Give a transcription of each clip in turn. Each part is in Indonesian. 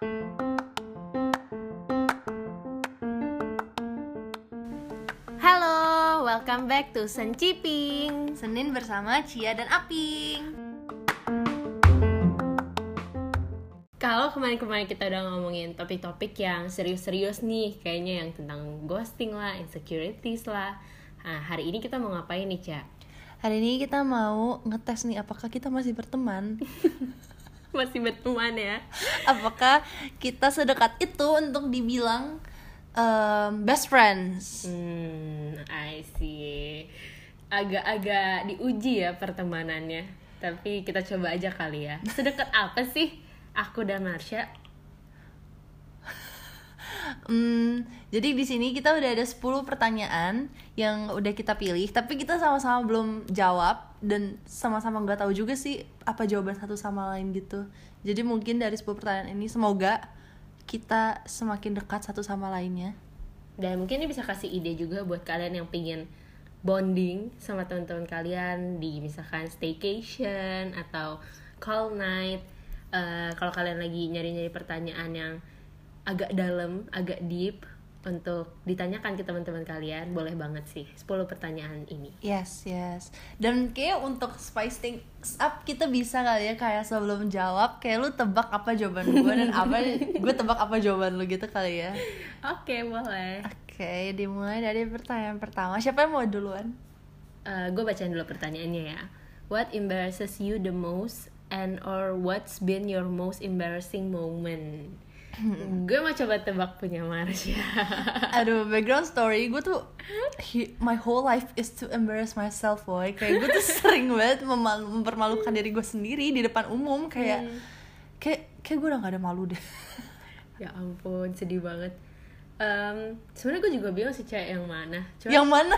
Halo, welcome back to Senciping. Senin bersama Cia dan Aping. Kalau kemarin-kemarin kita udah ngomongin topik-topik yang serius-serius nih, kayaknya yang tentang ghosting lah, insecurities lah. Nah, hari ini kita mau ngapain nih, Ca? Hari ini kita mau ngetes nih apakah kita masih berteman. Masih berteman ya? apakah kita sedekat itu untuk dibilang um, best friends. Hmm, I see. Agak-agak diuji ya pertemanannya. Tapi kita coba aja kali ya. Sedekat apa sih aku dan Marsha? Hmm, jadi di sini kita udah ada 10 pertanyaan yang udah kita pilih, tapi kita sama-sama belum jawab dan sama-sama nggak tahu juga sih apa jawaban satu sama lain gitu. Jadi mungkin dari 10 pertanyaan ini semoga kita semakin dekat satu sama lainnya. Dan mungkin ini bisa kasih ide juga buat kalian yang pingin bonding sama teman-teman kalian di misalkan staycation atau call night. Eh, kalau kalian lagi nyari-nyari pertanyaan yang agak dalam, agak deep untuk ditanyakan ke teman-teman kalian, boleh banget sih 10 pertanyaan ini. Yes, yes. Dan kayak untuk spice things up kita bisa kali ya kayak sebelum jawab kayak lu tebak apa jawaban gue dan apa gue tebak apa jawaban lu gitu kali ya. Oke, boleh. Oke, dimulai dari pertanyaan pertama. Siapa yang mau duluan? gue bacain dulu pertanyaannya ya. What embarrasses you the most and or what's been your most embarrassing moment? gue mau coba tebak punya Marsha. Aduh, background story gue tuh he- my whole life is to embarrass myself, boy. Kayak gue tuh sering banget memalu- mempermalukan diri gue sendiri di depan umum kayak kayak kayak gue udah gak ada malu deh. ya ampun, sedih banget. Em, sebenarnya gue juga bingung sih cewek yang mana. Cuma yang mana?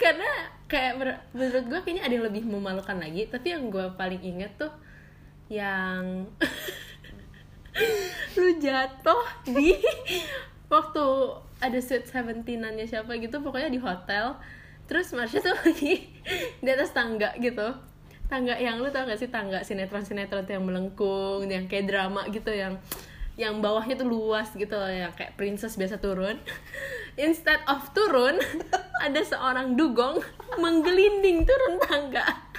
karena kayak mer- menurut gue kayaknya ada yang lebih memalukan lagi. Tapi yang gue paling inget tuh yang lu jatuh di waktu ada sweet seventeenannya siapa gitu pokoknya di hotel. Terus Marsha tuh lagi di atas tangga gitu. Tangga yang lu tau gak sih tangga sinetron sinetron tuh yang melengkung yang kayak drama gitu yang yang bawahnya tuh luas gitu loh yang kayak princess biasa turun. Instead of turun ada seorang dugong menggelinding turun tangga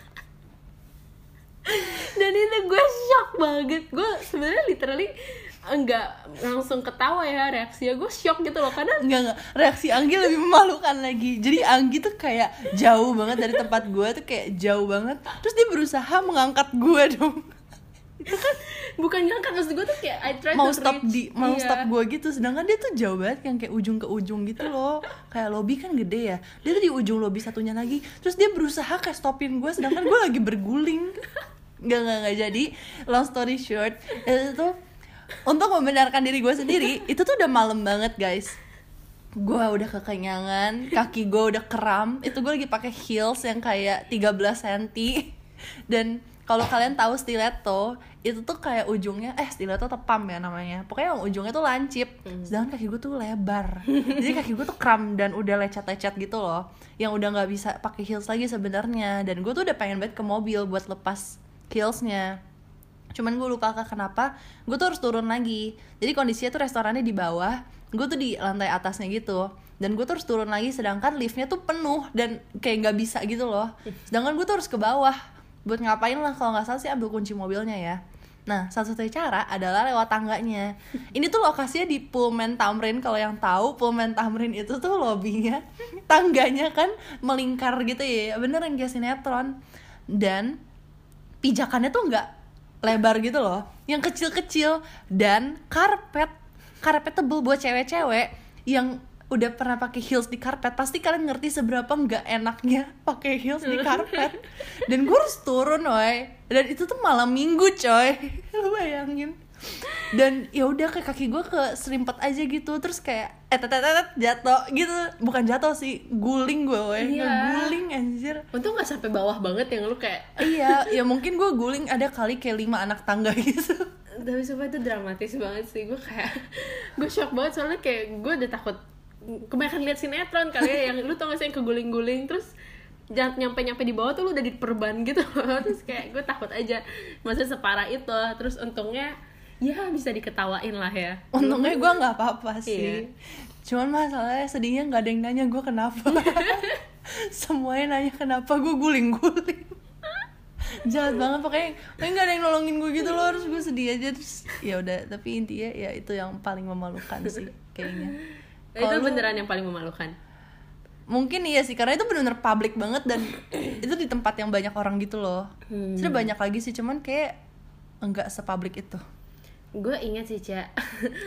dan itu gue shock banget. Gue sebenarnya literally enggak langsung ketawa ya reaksinya gue shock gitu loh. Karena Enggak enggak. Reaksi Anggi lebih memalukan lagi. Jadi Anggi tuh kayak jauh banget dari tempat gue tuh kayak jauh banget. Terus dia berusaha mengangkat gue dong. Itu kan bukan ngangkat maksud gue tuh kayak I try mau to stop reach. di mau Iya. stop gue gitu. Sedangkan dia tuh jauh banget yang kayak ujung ke ujung gitu loh. Kayak lobby kan gede ya. Dia tuh di ujung lobby satunya lagi. Terus dia berusaha kayak stopin gue sedangkan gue lagi berguling nggak nggak nggak. Jadi long story short itu tuh untuk membenarkan diri gue sendiri itu tuh udah malam banget guys. Gue udah kekenyangan kaki gue udah kram. Itu gue lagi pakai heels yang kayak 13 cm dan kalau kalian tahu stiletto itu tuh kayak ujungnya eh stiletto tepam ya namanya. Pokoknya yang ujungnya tuh lancip. Sedangkan kaki gue tuh lebar. Jadi kaki gue tuh kram dan udah lecet-lecet gitu loh. Yang udah nggak bisa pakai heels lagi sebenarnya. Dan gue tuh udah pengen banget ke mobil buat lepas heelsnya cuman gue lupa kak kenapa gue tuh harus turun lagi. Jadi kondisinya tuh restorannya di bawah gue tuh di lantai atasnya gitu. Dan gue tuh turun lagi sedangkan liftnya tuh penuh dan kayak nggak bisa gitu loh. Sedangkan gue tuh harus ke bawah buat ngapain lah kalau nggak salah sih ambil kunci mobilnya ya. Nah satu-satunya cara adalah lewat tangganya. Ini tuh lokasinya di Pullman Tamrin kalau yang tahu Pullman Tamrin itu tuh lobbynya tangganya kan melingkar gitu ya. Bener yang kayak sinetron. Dan pijakannya tuh nggak lebar gitu loh. Yang kecil-kecil dan karpet. Karpet tebel buat cewek-cewek yang udah pernah pakai heels di karpet. Pasti kalian ngerti seberapa nggak enaknya pakai heels di karpet. Dan gue harus turun woy. Dan itu tuh malam minggu coy. Lu bayangin dan ya udah kayak kaki gue ke serimpet aja gitu terus kayak eh tet tet tet, jatuh gitu. Bukan jatuh sih guling gue woy. Iya. guling anjir. Untung nggak sampai bawah banget yang lu kayak. Iya ya mungkin gue guling ada kali kayak lima anak tangga gitu. Tapi sumpah itu dramatis banget sih gue kayak gue shock banget soalnya kayak gue udah takut kebanyakan lihat sinetron kali ya yang lu tau gak sih yang keguling-guling terus jangan nyampe nyampe di bawah tuh lu udah diperban gitu. Terus kayak gue takut aja. Maksudnya separah itu. Terus untungnya ya bisa diketawain lah ya. Untungnya gue nggak apa-apa sih. Iya. cuman masalahnya sedihnya nggak ada yang nanya gue kenapa. Semuanya nanya kenapa gue guling-guling. Jahat banget pokoknya pokoknya nggak ada yang nolongin gue gitu loh terus gue sedih aja terus ya udah. Tapi intinya ya itu yang paling memalukan sih kayaknya. Itu Kalau lu- beneran yang paling memalukan? Mungkin iya sih karena itu benar-benar publik banget dan itu di tempat yang banyak orang gitu loh. Hmm. Sebenernya banyak lagi sih cuman kayak enggak sepublik itu gue ingat sih Ca.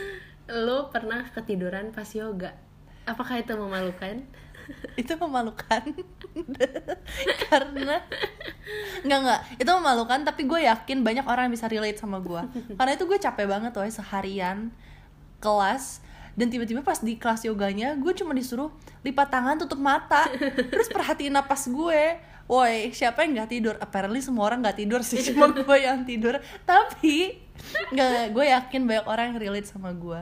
Lo pernah ketiduran pas yoga. Apakah itu memalukan? Itu memalukan. Karena nggak nggak. Itu memalukan tapi gue yakin banyak orang yang bisa relate sama gue karena itu gue capek banget tuh seharian kelas. Dan tiba-tiba pas di kelas yoganya gue cuma disuruh lipat tangan tutup mata. Terus perhatiin napas gue. Woi siapa yang nggak tidur? Apparently semua orang nggak tidur sih. Cuma gue yang tidur. Tapi nggak gue yakin banyak orang yang relate sama gue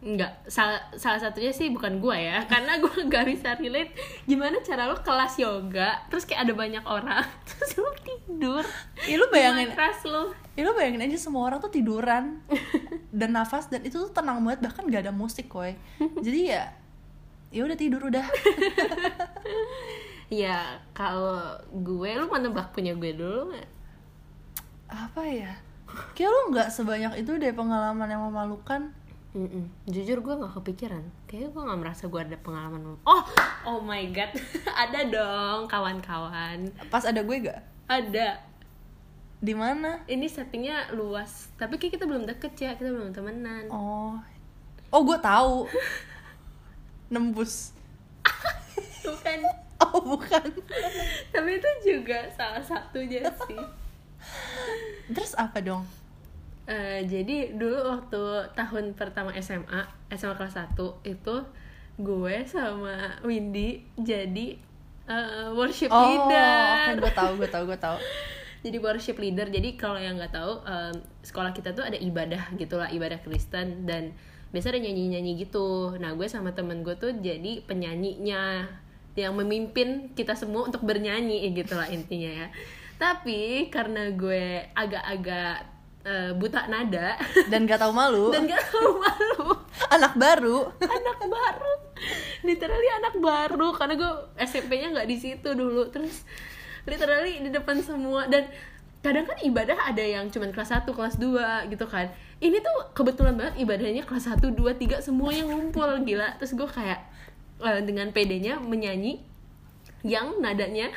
Enggak, salah, salah satunya sih bukan gue ya Karena gue gak bisa relate Gimana cara lo kelas yoga Terus kayak ada banyak orang Terus lo tidur ya lu bayangin matras lo Ya lu bayangin aja semua orang tuh tiduran dan nafas dan itu tuh tenang banget bahkan gak ada musik koy. Jadi ya ya udah tidur udah. Ya kalau gue Lo mau nebak punya gue dulu nggak? Apa ya? Kayak lu nggak sebanyak itu deh pengalaman yang memalukan. Mm-mm. Jujur gue gak kepikiran Kayaknya gue gak merasa gue ada pengalaman Oh, oh my god Ada dong kawan-kawan Pas ada gue gak? Ada Di mana? Ini settingnya luas Tapi kayak kita belum deket ya Kita belum temenan Oh. Oh, gue tahu. Nembus. Bukan Oh, bukan. Tapi itu juga salah satunya sih Terus apa dong? Eh, jadi dulu waktu tahun pertama SMA, SMA kelas 1 itu gue sama Windy jadi eh, worship Oh, leader. gue tahu, gue tahu, gue tahu. Jadi worship leader. Jadi kalau yang nggak tahu em, sekolah kita tuh ada ibadah gitulah, ibadah Kristen dan biasa ada nyanyi-nyanyi gitu. Nah, gue sama temen gue tuh jadi penyanyinya yang memimpin kita semua untuk bernyanyi gitulah intinya ya. Tapi karena gue agak-agak eh, buta nada. Dan gak tahu malu. dan gak tahu malu. Anak baru. anak baru. Literally anak baru. Karena gue SMP-nya nggak di situ dulu. Terus literally di depan semua. Dan kadang kan ibadah ada yang cuman kelas 1, kelas 2 gitu kan. Ini tuh kebetulan banget ibadahnya kelas 1, 2, 3 semua yang ngumpul. Gila. Terus gue kayak eh, dengan pedenya menyanyi yang nadanya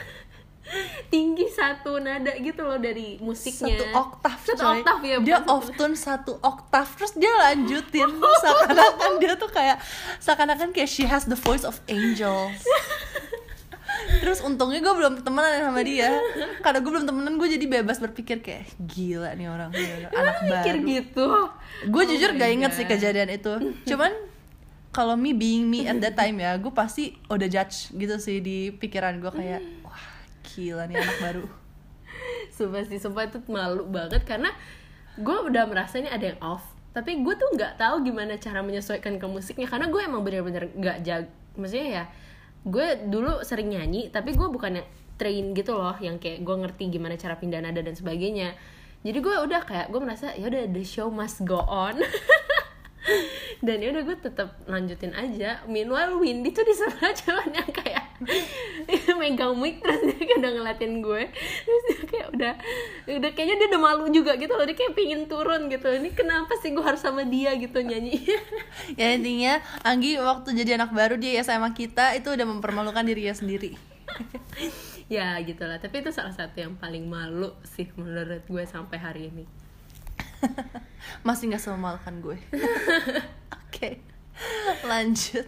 tinggi satu nada gitu loh dari musiknya. Satu oktav satu coy. oktav ya dia satu- off tone satu oktav terus dia lanjutin. Seakan-akan dia tuh kayak seakan-akan kayak she has the voice of angels. Terus untungnya gue belum temenan sama dia. Karena gue belum temenan gue jadi bebas berpikir kayak gila nih orang bener-bener anak mikir baru. gitu? Gue Oh jujur gak inget God. sih kejadian itu. Cuman kalau me being me at that time ya gue pasti udah judge gitu sih di pikiran gue kayak gila nih anak baru. Sumpah sih, sumpah itu malu banget karena gue udah merasa ini ada yang off. Tapi gue tuh nggak tahu gimana cara menyesuaikan ke musiknya karena gue emang bener-bener nggak jag maksudnya ya gue dulu sering nyanyi tapi gue bukan yang train gitu loh yang kayak gue ngerti gimana cara pindah nada dan sebagainya. Jadi gue udah kayak gue merasa ya udah the show must go on dan ya udah gue tetap lanjutin aja. Meanwhile Windy tuh di sana cuman yang kayak megang mic terus dia kayak udah ngeliatin gue. Terus dia kayak udah udah kayaknya dia udah malu juga gitu loh. Dia kayak pingin turun gitu. Ini kenapa sih gue harus sama dia gitu nyanyi? Ya intinya Anggi waktu jadi anak baru dia sama kita itu udah mempermalukan dirinya sendiri. Ya gitulah tapi itu salah satu yang paling malu sih menurut gue sampai hari ini masih nggak sememalukan gue. Oke lanjut.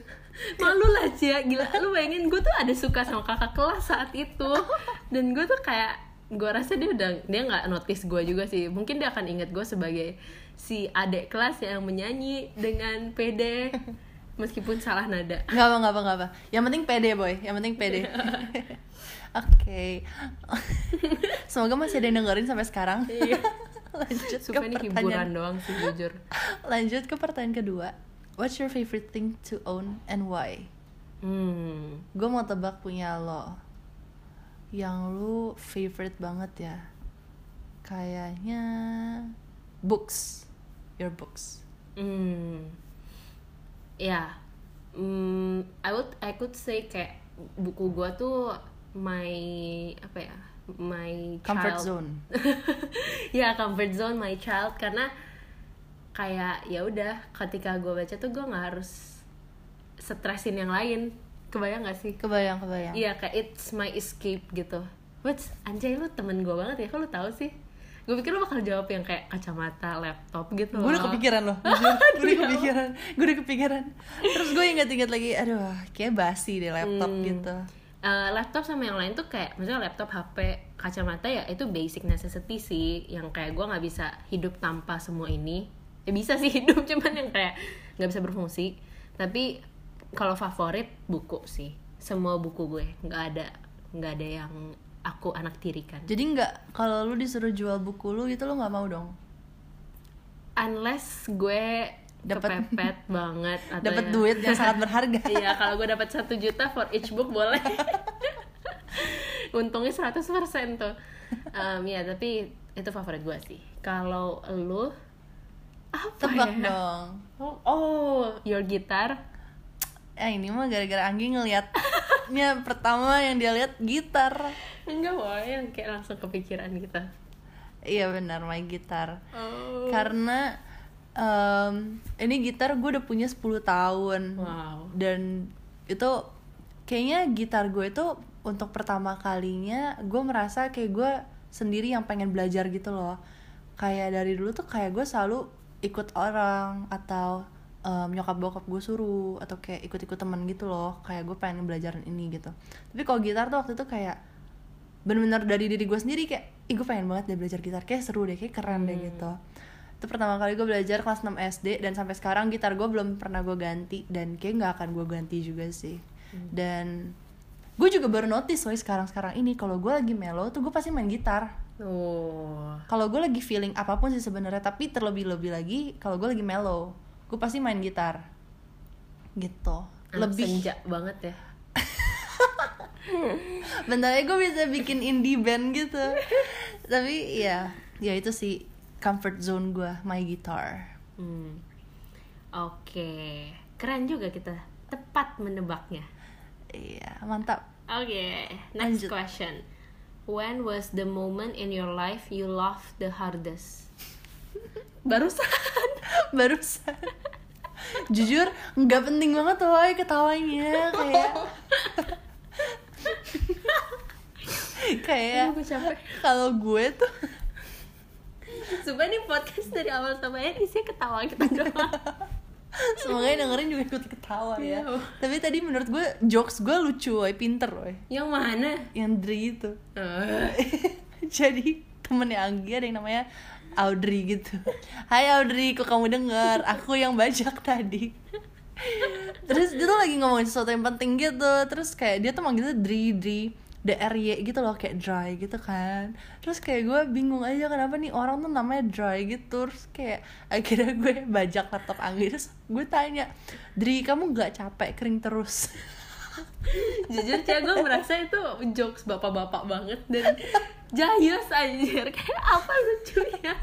Malu lah Cia gila lu bayangin gue tuh ada suka sama kakak kelas saat itu. Dan gue tuh kayak gue rasa dia udah dia nggak notice gue juga sih. Mungkin dia akan inget gue sebagai si adik kelas yang menyanyi dengan pede meskipun salah nada. Nggak apa nggak apa nggak apa. Yang penting pede boy. Yang penting pede. Oke. Semoga masih ada yang dengerin sampai sekarang Lanjut ke Sumpah ini hiburan pertanyaan doang sih jujur. Lanjut ke pertanyaan kedua. What's your favorite thing to own and why? Hmm. Gue mau tebak punya lo. Yang lu favorite banget ya? Kayaknya books. Your books. Hmm. Ya. Hmm, I would I could say kayak buku gua tuh my apa ya? My comfort child. zone. Ya comfort zone my child. Karena kayak ya udah ketika gue baca tuh gue nggak harus stresin yang lain. Kebayang gak sih? Kebayang kebayang. Iya kayak it's my escape gitu. What's anjay lu temen gue banget ya? Kok lu tahu sih? Gue pikir lu bakal jawab yang kayak kacamata laptop gitu gue udah kepikiran loh. Gue udah kepikiran. Gue udah kepikiran. Terus gue ingat-ingat lagi aduh kayak basi deh laptop Hmm. gitu Eh, laptop sama yang lain tuh kayak maksudnya laptop HP kacamata ya itu basic necessity sih. Yang kayak gue nggak bisa hidup tanpa semua ini. Ya bisa sih hidup cuman yang kayak nggak bisa berfungsi. Tapi kalau favorit buku sih. Semua buku gue. Nggak ada nggak ada yang aku anak tirikan. Jadi nggak kalau lu disuruh jual buku lu gitu lu nggak mau dong? Unless gue Dapat- kepepet banget atau dapat ya- duit yang sangat berharga Iya, kalau gue dapat satu juta for each book boleh. Untungnya 100% tuh. Em, ya, tapi itu favorit gue sih. Kalau lu apa tebak ya? dong Oh, oh, your guitar. eh ini mah gara-gara Anggi ngeliat Nya pertama yang dia lihat gitar Enggak boleh yang kayak langsung kepikiran gitu. iya benar my gitar Oh. karena em, ini gitar gue udah punya 10 tahun. Wow. dan itu kayaknya gitar gue itu untuk pertama kalinya gue merasa kayak gue sendiri yang pengen belajar gitu loh. Kayak dari dulu tuh kayak gue selalu ikut orang atau em, nyokap bokap gue suruh atau kayak ikut-ikut temen gitu loh. Kayak gue pengen belajar ini gitu. Tapi kalau gitar tuh waktu itu kayak bener-bener dari diri gue sendiri kayak ih gue pengen banget deh belajar gitar. Kayak seru deh kayak keren deh gitu itu pertama kali gue belajar kelas 6 SD dan sampai sekarang gitar gue belum pernah gue ganti dan kayak nggak akan gue ganti juga sih. Dan gue juga baru notice woy sekarang sekarang ini kalau gue lagi mellow tuh gue pasti main gitar. Oh. kalau gue lagi feeling apa pun sih sebenarnya tapi terlebih-lebih lagi kalau gue lagi mellow gue pasti main gitar. Gitu. Anak lebih senja banget ya. bentar aja gue bisa bikin indie band gitu. Tapi ya ya itu sih comfort zone gue my guitar Hmm. Oke. Keren juga kita. Tepat menebaknya. iya mantap Oke, next Lanjut. question. When was the moment in your life you laughed the hardest? Barusan. barusan jujur nggak penting banget woy, ketawanya kayak kayak kalau gue tuh Sumpah ini podcast dari awal sampai akhir isinya ketawa kita doang. semoga yang dengerin juga ikut ketawa ya. Iya. tapi tadi menurut gue jokes gue lucu woy, pinter woy. Yang mana? yang Dri itu. Eh, jadi temennya Anggi ada yang namanya Audrey gitu. Hai Audrey. Kok kamu dengar aku yang bajak tadi. Terus dia tuh lagi ngomongin sesuatu yang penting gitu. Terus kayak dia tuh manggilnya Dri Dri DRY gitu loh kayak dry gitu kan. Terus kayak gue bingung aja kenapa nih orang tuh namanya dry gitu. Terus kayak akhirnya gue bajak laptop Anggi. Terus gue tanya Dri kamu nggak capek kering terus? Jujur ya gue merasa itu jokes bapak-bapak banget dan jayus anjir. Kayak apa lucunya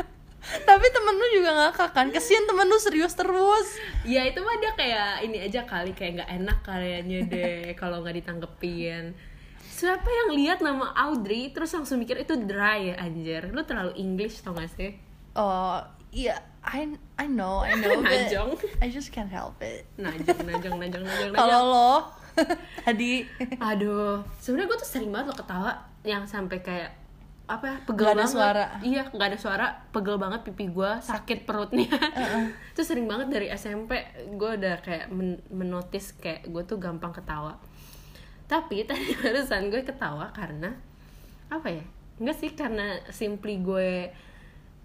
tapi temen lu juga ngakak kan? Kesian temen lu serius terus. Ya itu mah dia kayak ini aja kali kayak nggak enak kayaknya deh kalau nggak ditanggepin siapa yang lihat nama Audrey terus langsung mikir itu dry ya anjir. Lu terlalu English tau gak sih? Oh iya, I I know, I know, Najong. I just can't help it. najong najong najong najong Kalau lo tadi aduh sebenarnya gue tuh sering banget lo ketawa yang sampai kayak apa ya pegel Nggak ada banget. suara. iya nggak ada suara pegel banget pipi gue sakit perutnya. Itu sering banget dari SMP gue udah kayak men menotis kayak gue tuh gampang ketawa tapi tadi barusan gue ketawa karena apa ya enggak sih karena simply gue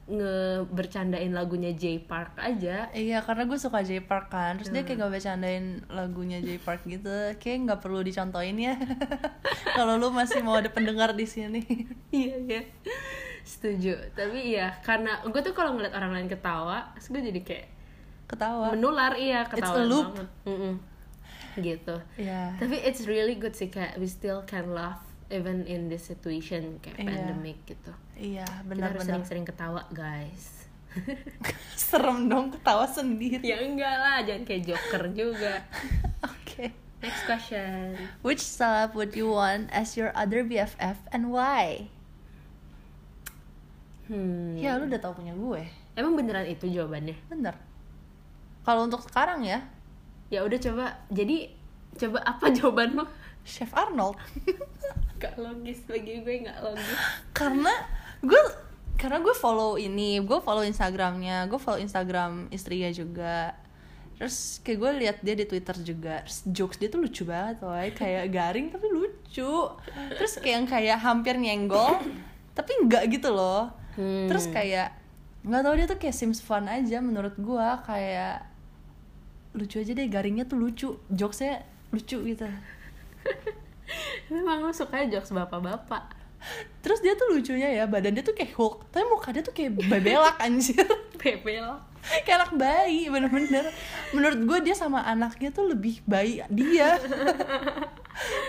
nge bercandain lagunya J Park aja Iya, karena gue suka J Park kan. Terus dia kayak gak bercandain lagunya J Park gitu. Kayak nggak perlu dicontohin ya. Kalau lu masih mau ada pendengar di sini. iya iya setuju tapi iya karena gue tuh kalau ngeliat orang lain ketawa terus gue jadi kayak Ketawa. menular iya ketawa a loop. banget Mm-mm. Gitu. Iya. tapi it's really good sih kayak we still can laugh even in this situation kayak Iya. pandemic gitu. Iya, kita harus sering-sering ketawa guys. Serem dong ketawa sendiri. Ya enggak lah jangan kayak joker juga. Oke next question. Which celeb would you want as your other BFF and why? Hmm. Ya lu udah tau punya gue. Emang beneran itu jawabannya? Bener. Kalau untuk sekarang ya ya udah coba jadi coba apa jawaban lo Chef Arnold. Gak logis bagi gue gak logis. Karena gue karena gue follow ini gue follow instagramnya gue follow instagram istrinya juga. Terus kayak gue lihat dia di twitter juga terus jokes dia tuh lucu banget loh kayak garing tapi lucu. Terus kayak yang kayak hampir nyenggol tapi enggak gitu loh. Hmm. terus kayak nggak tau dia tuh kayak seems fun aja menurut gue. Kayak lucu aja deh garingnya tuh lucu jokesnya lucu gitu. Memang lo suka jokes bapak-bapak. Terus dia tuh lucunya ya badannya tuh kayak Hulk tapi muka dia tuh kayak bebelak anjir. Bebel kayak anak bayi bener-bener. Menurut gue dia sama anaknya tuh lebih bayi dia.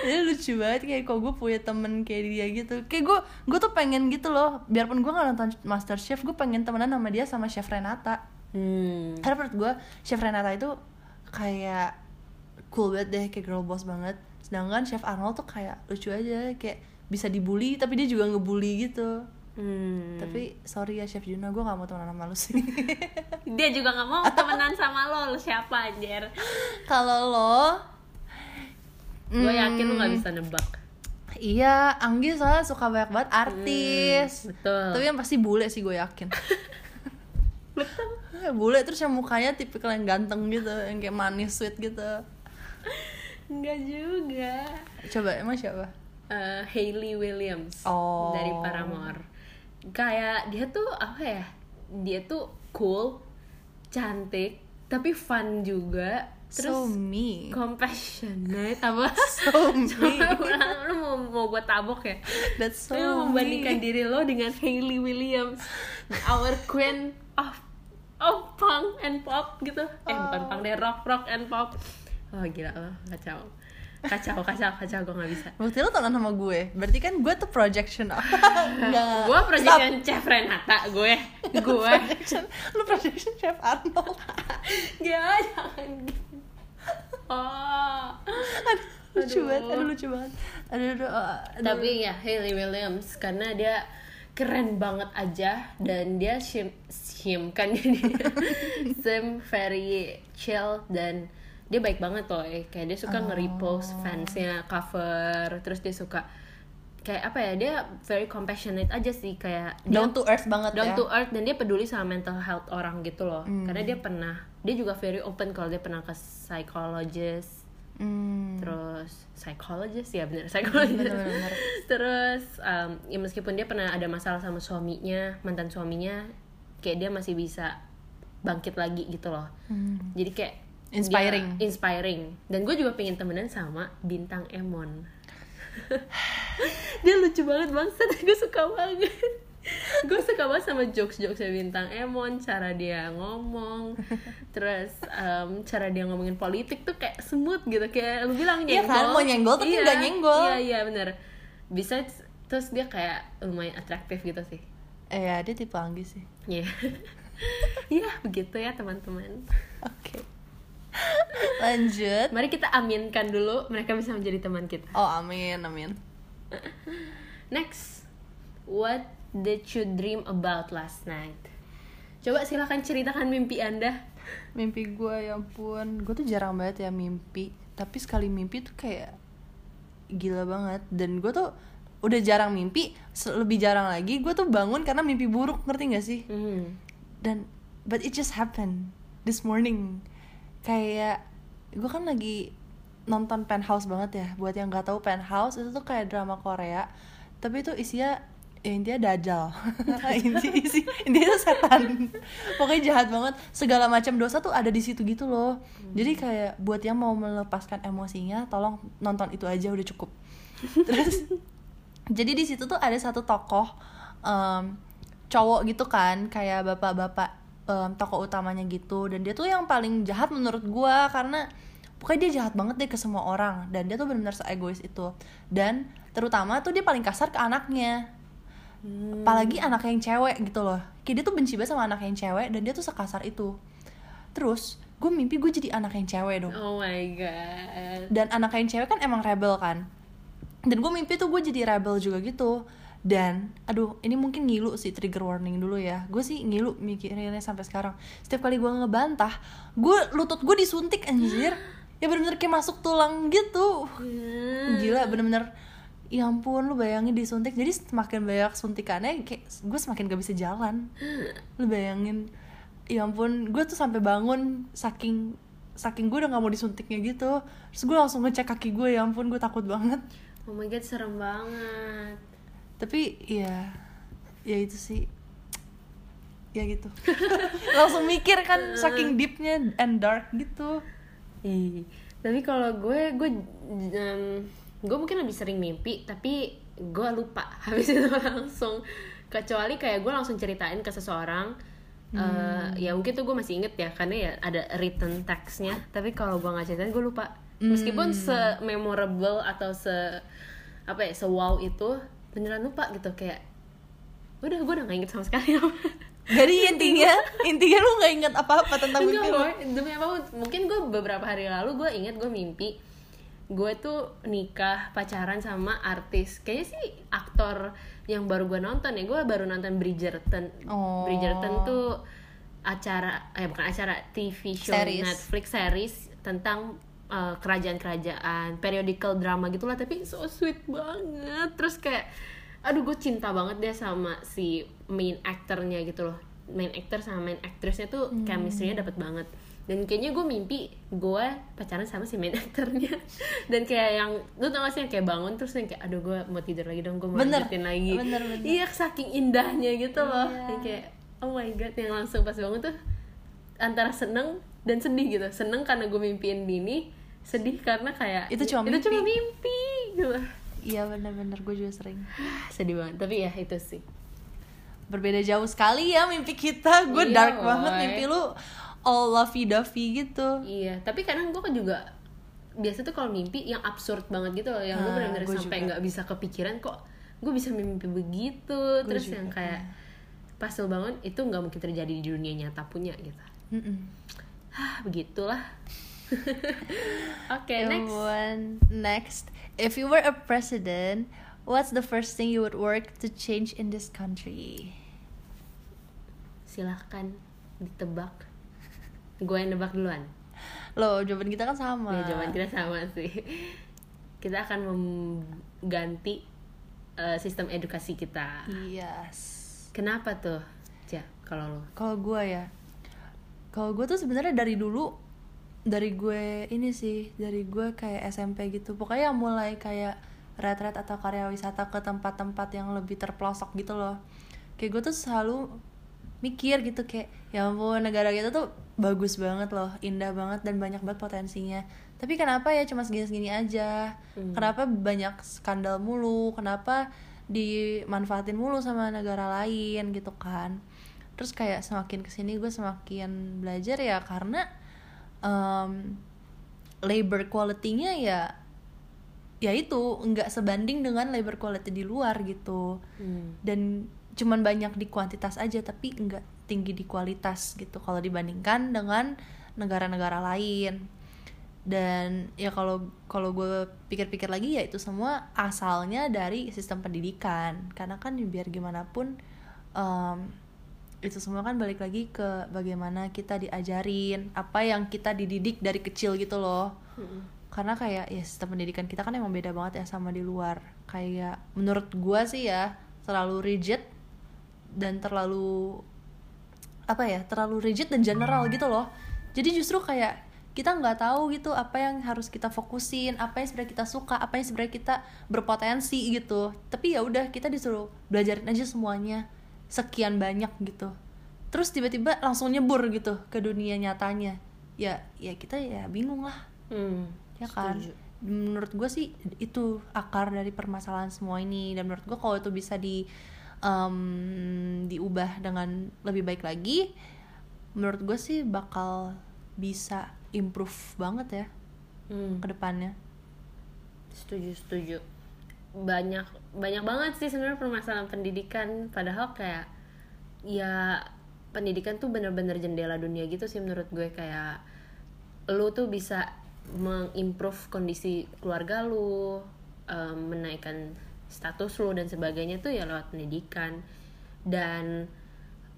Dia lucu banget kayak kok gue punya temen kayak dia gitu. Kayak gue gue tuh pengen gitu loh biarpun gue gak nonton Master Chef gue pengen temenan sama dia sama Chef Renata. Hmm. karena menurut gue Chef Renata itu kayak cool banget deh kayak girl boss banget. Sedangkan Chef Arnold tuh kayak lucu aja kayak bisa dibully tapi dia juga ngebully gitu. Hmm. tapi sorry ya Chef Juna gue gak mau temenan sama lu sih. Dia juga gak mau temenan sama lo lo siapa anjir? Kalau lo gue hmm, yakin lo gak bisa nebak. Iya Anggi soalnya suka banyak banget artis. Hmm, betul. tapi yang pasti bule sih gue yakin betul bule terus yang mukanya tipikal yang ganteng gitu yang kayak manis sweet gitu. Enggak juga. Coba emang siapa? Eh, Hailey Williams Oh. dari Paramore. Kayak dia tuh apa ya dia tuh cool cantik tapi fun juga so terus me. compassionate apa? So me. Coba lu mau mau gue tabok ya? That's so lu membandingkan me. diri lo dengan Hailey Williams our queen of and pop gitu. Eh bukan punk deh rock rock and pop. Oh gila lo kacau. Kacau kacau kacau gue nggak bisa. Bukti lo tonton sama gue. Berarti kan gue tuh projection. Gue proyection Chef Renata gue. Gue. projection Lu projection Chef Arnold. Gak, jangan gitu. Oh. Aduh, lucu Aduh. banget aduh lucu banget. Aduh, aduh, aduh. Tapi ya Hailey Williams karena dia keren banget aja. Dan dia shim, shim kan dia. Sim very chill dan dia baik banget loh. Eh. kayak dia suka nge-repost fansnya cover. Terus dia suka kayak apa ya dia very compassionate aja sih. Kayak dia down to earth banget down ya. to earth dan dia peduli sama mental health orang gitu loh. Karena dia pernah dia juga very open kalau dia pernah ke psychologist Hmm. terus psychologist ya bener psychologist Bener-bener. terus um, ya meskipun dia pernah ada masalah sama suaminya mantan suaminya kayak dia masih bisa bangkit lagi gitu loh Hmm. jadi kayak Inspiring. dia inspiring dan gue juga pengen temenan sama bintang Emon dia lucu banget bangsat gue suka banget gue suka banget sama jokes jokesnya bintang Emon cara dia ngomong terus um, cara dia ngomongin politik tuh kayak smooth gitu kayak lu bilang Iya nyenggol. kan, mau nyenggol tapi Iya, nggak nyenggol. iya iya bener. Besides terus dia kayak lumayan atraktif gitu sih. Eh ya, dia tipe Anggi sih. Iya. Iya begitu ya teman-teman. Oke. Lanjut. Mari kita aminkan dulu mereka bisa menjadi teman kita. Oh amin, amin. Next, what did you dream about last night? Coba silakan ceritakan mimpi anda. Mimpi gue ya ampun Gue tuh jarang banget ya mimpi Tapi sekali mimpi tuh kayak Gila banget Dan gue tuh udah jarang mimpi Lebih jarang lagi Gue tuh bangun karena mimpi buruk Ngerti gak sih? Hmm. dan but it just happened this morning kayak gue kan lagi nonton penthouse banget ya buat yang nggak tahu penthouse itu tuh kayak drama Korea tapi itu isinya ya intinya dajal. Inti isi intinya tuh setan. Pokoknya jahat banget. Segala macam dosa tuh ada di situ gitu loh. Jadi kayak buat yang mau melepaskan emosinya tolong nonton itu aja udah cukup. Terus jadi di situ tuh ada satu tokoh em, cowok gitu kan. Kayak bapak-bapak em, tokoh utamanya gitu. Dan dia tuh yang paling jahat menurut gua. Karena pokoknya dia jahat banget deh ke semua orang. Dan dia tuh benar-benar seegois itu. Dan terutama tuh dia paling kasar ke anaknya Hmm. apalagi anak yang cewek gitu loh. Kayak dia tuh benci banget sama anak yang cewek dan dia tuh sekasar itu. Terus gue mimpi gue jadi anak yang cewek dong. Oh my god. Dan anak yang cewek kan emang rebel kan. Dan gue mimpi tuh gue jadi rebel juga gitu. Dan aduh ini mungkin ngilu sih trigger warning dulu ya. Gue sih ngilu mikirinnya sampai sekarang. Setiap kali gue ngebantah gue lutut gue disuntik anjir. Ya bener-bener kayak masuk tulang gitu. Hmm. gila bener-bener ya ampun lu bayangin disuntik. Jadi semakin banyak suntikannya kayak gue semakin gak bisa jalan. Lu bayangin. Ya ampun gue tuh sampai bangun saking saking gue udah gak mau disuntiknya gitu. Terus gue langsung ngecek kaki gue ya ampun gue takut banget. Oh my god serem banget. Tapi ya ya itu sih. Ya gitu. Langsung mikir kan saking deepnya and dark gitu. Ih, tapi kalau gue gue em, gue mungkin lebih sering mimpi tapi gue lupa. Habis itu langsung kecuali kayak gue langsung ceritain ke seseorang eh, ya mungkin tuh gue masih inget ya karena ya ada written textnya. Tapi kalau gue nggak ceritain gue lupa. Meskipun se memorable atau se apa ya se wow itu beneran lupa gitu kayak udah gue udah gak inget sama sekali jadi intinya intinya lu nggak inget apa-apa tentang Enggak mimpi lu? demi apa mungkin gue beberapa hari lalu gue inget gue mimpi gue tuh nikah pacaran sama artis. Kayaknya sih aktor yang baru gue nonton ya. Gue baru nonton Bridgerton. Oh. Bridgerton tuh acara eh bukan acara TV show Series. Netflix series tentang eh, kerajaan-kerajaan periodical drama gitulah. Tapi so sweet banget. Terus kayak aduh gue cinta banget deh sama si main aktornya gitu loh. Main actor sama main actressnya tuh chemistry-nya dapet banget dan kayaknya gue mimpi gue pacaran sama si main aktornya. Dan kayak yang lu tau gak sih yang kayak bangun terus yang kayak aduh gue mau tidur lagi dong gue mau Bener. lanjutin lagi. Bener, bener. iya saking indahnya gitu loh. Iya. yang kayak oh my god yang langsung pas bangun tuh antara seneng dan sedih gitu. Seneng karena gue mimpiin Dini sedih karena kayak Itu cuma itu cuma mimpi. mimpi gitu. Iya bener-bener. Gue juga sering. Sedih banget. Tapi ya itu sih. Berbeda jauh sekali ya mimpi kita. Gue Iya, dark woy. banget mimpi lu all lovey dovey gitu. Iya tapi kadang gue juga biasa tuh kalau mimpi yang absurd banget gitu loh yang gue Ah, benar-benar gua sampai nggak bisa kepikiran kok gue bisa mimpi begitu. Terus juga, yang kayak pas bangun itu nggak mungkin terjadi di dunia nyata punya gitu. Mm-mm. Hah, begitulah. Oke Ya next. ampun. next. If you were a president what's the first thing you would work to change in this country? Silahkan ditebak gue yang nebak duluan. Lo jawaban kita kan sama. Ya jawaban kita sama sih. Kita akan mengganti eh, sistem edukasi kita. Yes. Kenapa tuh ja kalau lo kalau gue ya. Kalau gue tuh sebenarnya dari dulu dari gue ini sih dari gue kayak SMP gitu. Pokoknya mulai kayak retret atau karya wisata ke tempat-tempat yang lebih terpelosok gitu loh. Kayak gue tuh selalu mikir gitu kayak ya ampun negara kita tuh bagus banget loh indah banget dan banyak banget potensinya. Tapi kenapa ya cuma segini-segini aja? Hmm. kenapa banyak skandal mulu? Kenapa dimanfaatin mulu sama negara lain gitu kan? Terus kayak semakin ke sini gue semakin belajar ya karena em, labor quality-nya ya ya itu nggak sebanding dengan labor quality di luar gitu. Hmm. dan cuman banyak di kuantitas aja tapi nggak tinggi di kualitas gitu. Kalau dibandingkan dengan negara-negara lain. Dan ya kalau kalau gue pikir-pikir lagi ya itu semua asalnya dari sistem pendidikan. Karena kan biar gimana pun em, itu semua kan balik lagi ke bagaimana kita diajarin apa yang kita dididik dari kecil gitu loh. Mm-mm. karena kayak ya sistem pendidikan kita kan emang beda banget ya sama di luar. Kayak menurut gua sih ya terlalu rigid dan terlalu apa ya terlalu rigid dan general gitu loh. Jadi justru kayak kita nggak tahu gitu apa yang harus kita fokusin apa yang sebenarnya kita suka apa yang sebenarnya kita berpotensi gitu. Tapi ya udah kita disuruh belajarin aja semuanya sekian banyak gitu. Terus tiba-tiba langsung nyebur gitu ke dunia nyatanya. Ya ya kita ya bingung lah. Hmm, ya kan? setuju. menurut gue sih itu akar dari permasalahan semua ini. Dan menurut gue kalau itu bisa di em, diubah dengan lebih baik lagi menurut gue sih bakal bisa improve banget ya Hmm, ke depannya. Setuju setuju. Banyak banyak banget sih sebenarnya permasalahan pendidikan padahal kayak ya pendidikan tuh bener-bener jendela dunia gitu sih menurut gue. Kayak lu tuh bisa mengimprove kondisi keluarga lu um, menaikkan status lu dan sebagainya tuh ya lewat pendidikan. Dan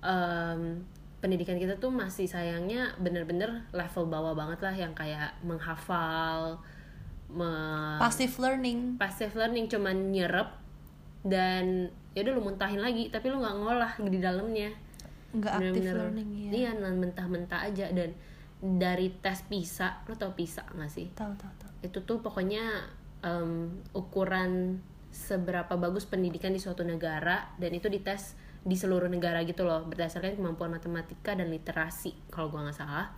um, pendidikan kita tuh masih sayangnya bener-bener level bawah banget lah yang kayak menghafal me- passive learning. Passive learning cuman nyerep dan ya udah lu muntahin lagi tapi lu nggak ngolah di dalamnya. Nggak active Bener-bener, learning ya iya nah, mentah-mentah aja dan dari tes PISA lu tau PISA gak sih? Tahu tahu tahu itu tuh pokoknya em, ukuran seberapa bagus pendidikan di suatu negara dan itu dites di seluruh negara gitu loh berdasarkan kemampuan matematika dan literasi kalau gua nggak salah.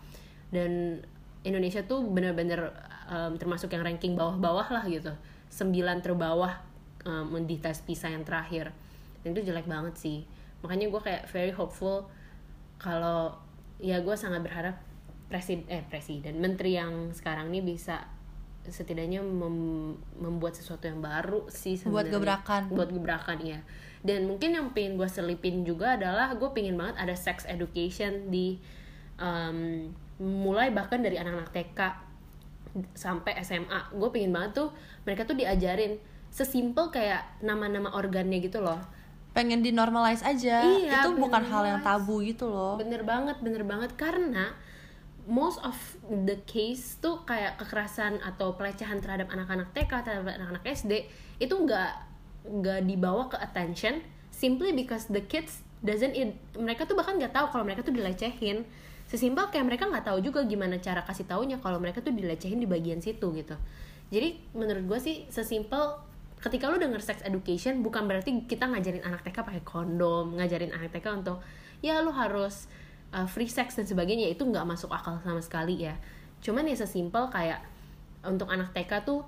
Dan Indonesia tuh bener-bener em, termasuk yang ranking bawah-bawah lah gitu. Sembilan terbawah em, di tes PISA yang terakhir. Dan itu jelek banget sih. Makanya gue kayak very hopeful kalau ya gue sangat berharap presiden eh presiden menteri yang sekarang ini bisa setidaknya mem- membuat sesuatu yang baru sih Buat sebenarnya. gebrakan. buat gebrakan ya dan mungkin yang pengen gue selipin juga adalah gue pengen banget ada sex education di um, mulai bahkan dari anak-anak TK sampai SMA gue pengen banget tuh mereka tuh diajarin sesimpel kayak nama-nama organnya gitu loh. Pengen di normalize aja. Iya, itu bukan hal yang tabu gitu loh. Bener banget bener banget. Karena most of the case tuh kayak kekerasan atau pelecehan terhadap anak-anak TK terhadap anak-anak SD itu nggak nggak dibawa ke attention simply because the kids doesn't it- mereka tuh bahkan nggak tahu kalau mereka tuh dilecehin. Sesimpel kayak mereka nggak tahu juga gimana cara kasih taunya kalau mereka tuh dilecehin di bagian situ gitu. Jadi menurut gue sih sesimpel ketika lu denger sex education bukan berarti kita ngajarin anak TK pakai kondom ngajarin anak TK untuk ya lu harus uh, free sex dan sebagainya itu nggak masuk akal sama sekali ya. Cuman ya sesimpel kayak untuk anak TK tuh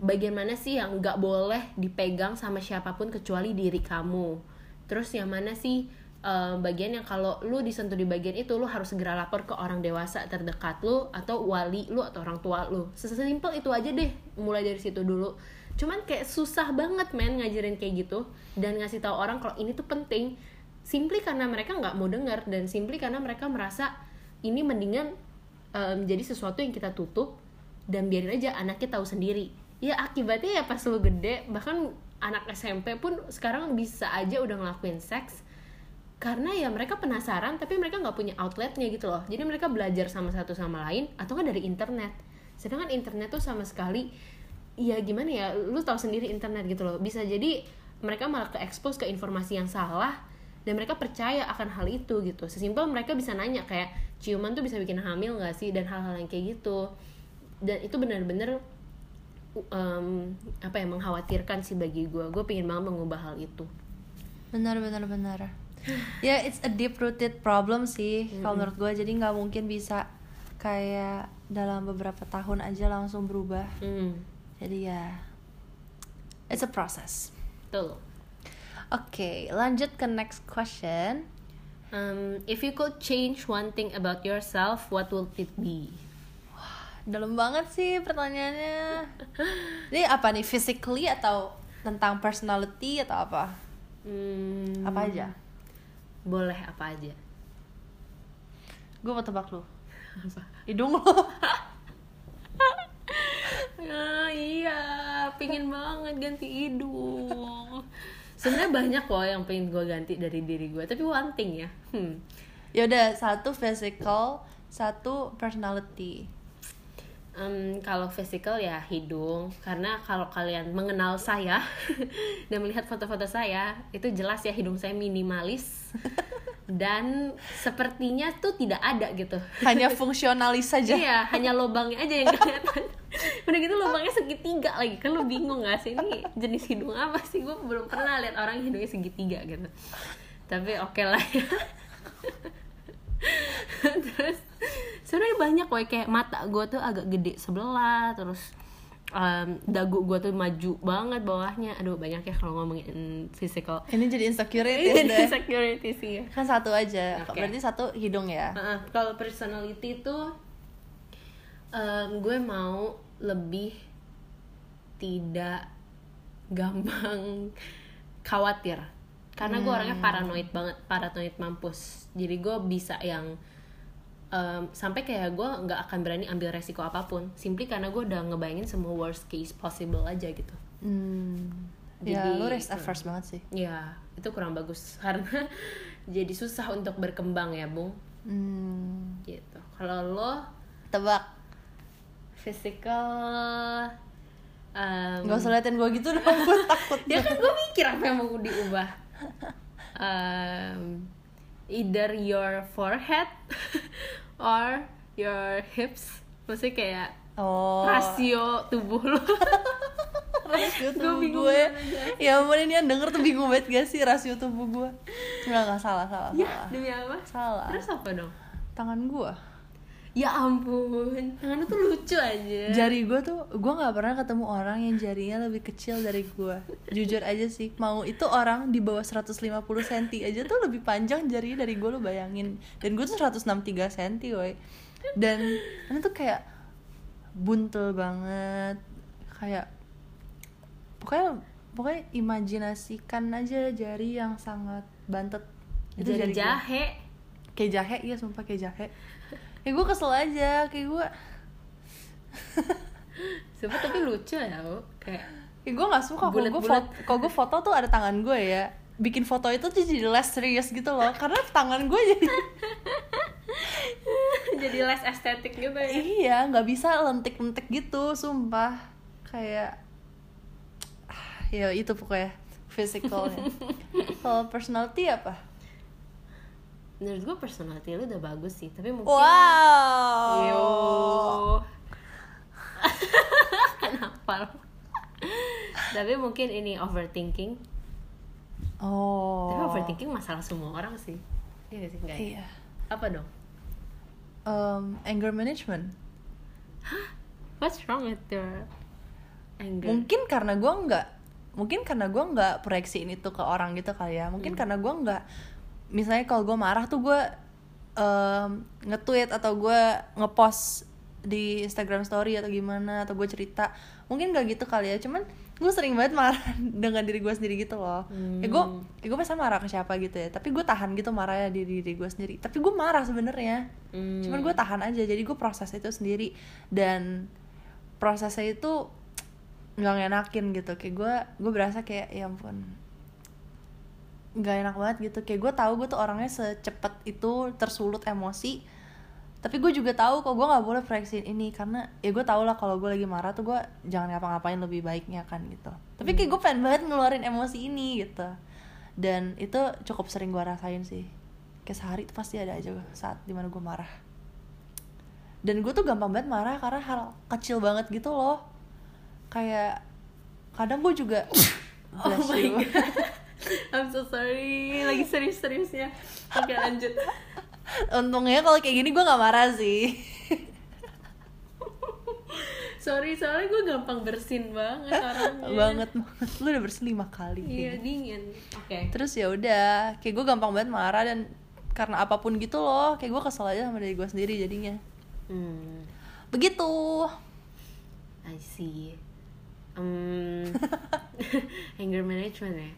bagian mana sih yang nggak boleh dipegang sama siapa pun kecuali diri kamu? Terus yang mana sih uh, bagian yang kalau lu disentuh di bagian itu lu harus segera lapor ke orang dewasa terdekat lu atau wali lu atau orang tua lu. Sesimpel itu aja deh mulai dari situ dulu. Cuman kayak susah banget men ngajarin kayak gitu. Dan ngasih tahu orang kalau ini tuh penting simply karena mereka nggak mau dengar dan simply karena mereka merasa ini mendingan em, jadi sesuatu yang kita tutup dan biarin aja anaknya tahu sendiri. Ya akibatnya ya pas lu gede bahkan anak SMP pun sekarang bisa aja udah ngelakuin seks karena ya mereka penasaran tapi mereka nggak punya outletnya gitu loh. Jadi mereka belajar sama satu sama lain atau kan dari internet. Sedangkan internet tuh sama sekali ya gimana ya lu tahu sendiri internet gitu loh. Bisa jadi mereka malah ke expose ke informasi yang salah dan mereka percaya akan hal itu gitu. Sesimpel mereka bisa nanya kayak ciuman tuh bisa bikin hamil nggak sih? Dan hal-hal yang kayak gitu. Dan itu benar-benar um, apa ya mengkhawatirkan sih bagi gue gue pengen banget mengubah hal itu. Benar benar benar. Ya it's a deep rooted problem sih kalau menurut gue jadi nggak mungkin bisa kayak dalam beberapa tahun aja langsung berubah. Hmm, jadi ya it's a process. Betul oke lanjut ke next question Um, if you could change one thing about yourself, what would it be? dalam banget sih pertanyaannya ini apa nih physically atau tentang personality atau apa Hmm, apa aja Boleh apa aja? gue mau tebak lu Apa? hidung lo Ah, iya, pingin banget ganti hidung. Sebenarnya banyak kok yang pengen gue ganti dari diri gue, tapi one thing ya. Hmm. ya udah satu physical satu personality Em, kalau physical ya hidung, karena kalau kalian mengenal saya dan melihat foto-foto saya, itu jelas ya hidung saya minimalis dan sepertinya tuh tidak ada gitu. hanya fungsionalis saja Iya, hanya lubangnya aja yang kelihatan. Udah gitu lubangnya segitiga lagi. Kan lu bingung gak sih ini jenis hidung apa sih? Gue belum pernah lihat orang hidungnya segitiga gitu. Tapi oke lah ya. terus sebenarnya banyak kok kayak mata gue tuh agak gede sebelah terus em, dagu gue tuh maju banget bawahnya. Aduh banyak ya kalau ngomongin physical. Ini jadi insecurity ini deh insecurity sih. Ya kan satu aja. Oke. berarti satu hidung ya? Heeh, kalau personality tuh em, gue mau lebih tidak gampang khawatir. Karena gue orangnya Hmm. paranoid banget paranoid mampus. Jadi gue bisa yang em, sampai kayak gue nggak akan berani ambil resiko apa pun. Simply karena gue udah ngebayangin semua worst case possible aja gitu. Hmm. ya Jadi, lu risk averse banget sih. Ya itu kurang bagus. Karena jadi susah untuk berkembang ya bung hmm. gitu. Kalau lo? Tebak. Physical em, Gak usah liatin gue gitu dong, gue takut. Ya kan gue mikir apa yang mau diubah. Um, either your forehead or your hips. Maksudnya kayak Oh. rasio tubuh lo. Rasio tubuh gue. banget. Ya ampun ini yang denger tuh bingung banget gak sih rasio tubuh gue? Enggak, enggak salah, salah, ya salah. demi apa? Salah. Terus apa dong? Tangan gue ya ampun. Tangan lu tuh lucu aja. Jari gue tuh, gue gak pernah ketemu orang yang jarinya lebih kecil dari gue Jujur aja sih, mau itu orang di bawah 150 cm aja tuh lebih panjang jarinya dari gue lo bayangin. Dan gue tuh 163 cm woy Dan ini tuh kayak buntel banget. Kayak Pokoknya pokoknya imajinasikan aja jari yang sangat bantet. Itu jari gue. jahe. Kayak jahe, iya sumpah kayak jahe Ya gue kesel aja, kayak gue Sumpah tapi lucu ya Bu. kayak Ya gue gak suka kalau gue foto, kalau gue foto tuh ada tangan gue ya. Bikin foto itu tuh jadi less serius gitu loh Karena tangan gue jadi jadi less estetik gitu ya? Iya gak bisa lentik-lentik gitu Sumpah. Kayak ah, Ya itu pokoknya Physicalnya. Kalau personality apa? Menurut gue personality lu udah bagus sih tapi mungkin Wow Yo. Kenapa lo? Tapi mungkin ini overthinking. Oh Tapi overthinking masalah semua orang sih. Iya gak sih? Enggak ya? Iya Apa dong? um, Anger management What's wrong with your anger? mungkin karena gue nggak mungkin karena gue nggak proyeksiin itu ke orang gitu kali ya mungkin karena gue nggak misalnya kalau gue marah tuh gue em, nge-tweet atau gue ngepost di Instagram story atau gimana atau gue cerita. Mungkin gak gitu kali ya cuman gue sering banget marah dengan diri gue sendiri gitu loh. Ya gue ya gue biasa marah ke siapa gitu ya tapi gue tahan gitu marahnya di diri gue sendiri. Tapi gue marah sebenarnya. Hmm. cuman gue tahan aja jadi gue proses itu sendiri. Dan prosesnya itu nggak ngenakin gitu. Kayak gue gue berasa kayak ya ampun nggak enak banget gitu. Kayak gue tahu gue tuh orangnya secepat itu tersulut emosi. Tapi gue juga tahu kok gue nggak boleh proyeksiin ini karena ya gue tau lah kalau gue lagi marah tuh gue jangan ngapa-ngapain lebih baiknya kan gitu. Tapi kayak gue pengen banget ngeluarin emosi ini gitu. Dan itu cukup sering gue rasain sih. Kayak sehari tuh pasti ada aja saat di mana gue marah. Dan gue tuh gampang banget marah karena hal kecil banget gitu loh. Kayak kadang gue juga Oh my god. I'm so sorry. Lagi serius-seriusnya. Oke lanjut. untungnya kalau kayak gini gue nggak marah sih Sorry soalnya gue gampang bersin banget orangnya. banget banget lu udah bersih lima kali Iya dingin. Oke. terus ya udah kayak gue gampang banget marah dan karena apa pun gitu loh kayak gue kesel aja sama diri gue sendiri jadinya Hmm. begitu I see. Um, anger management ya.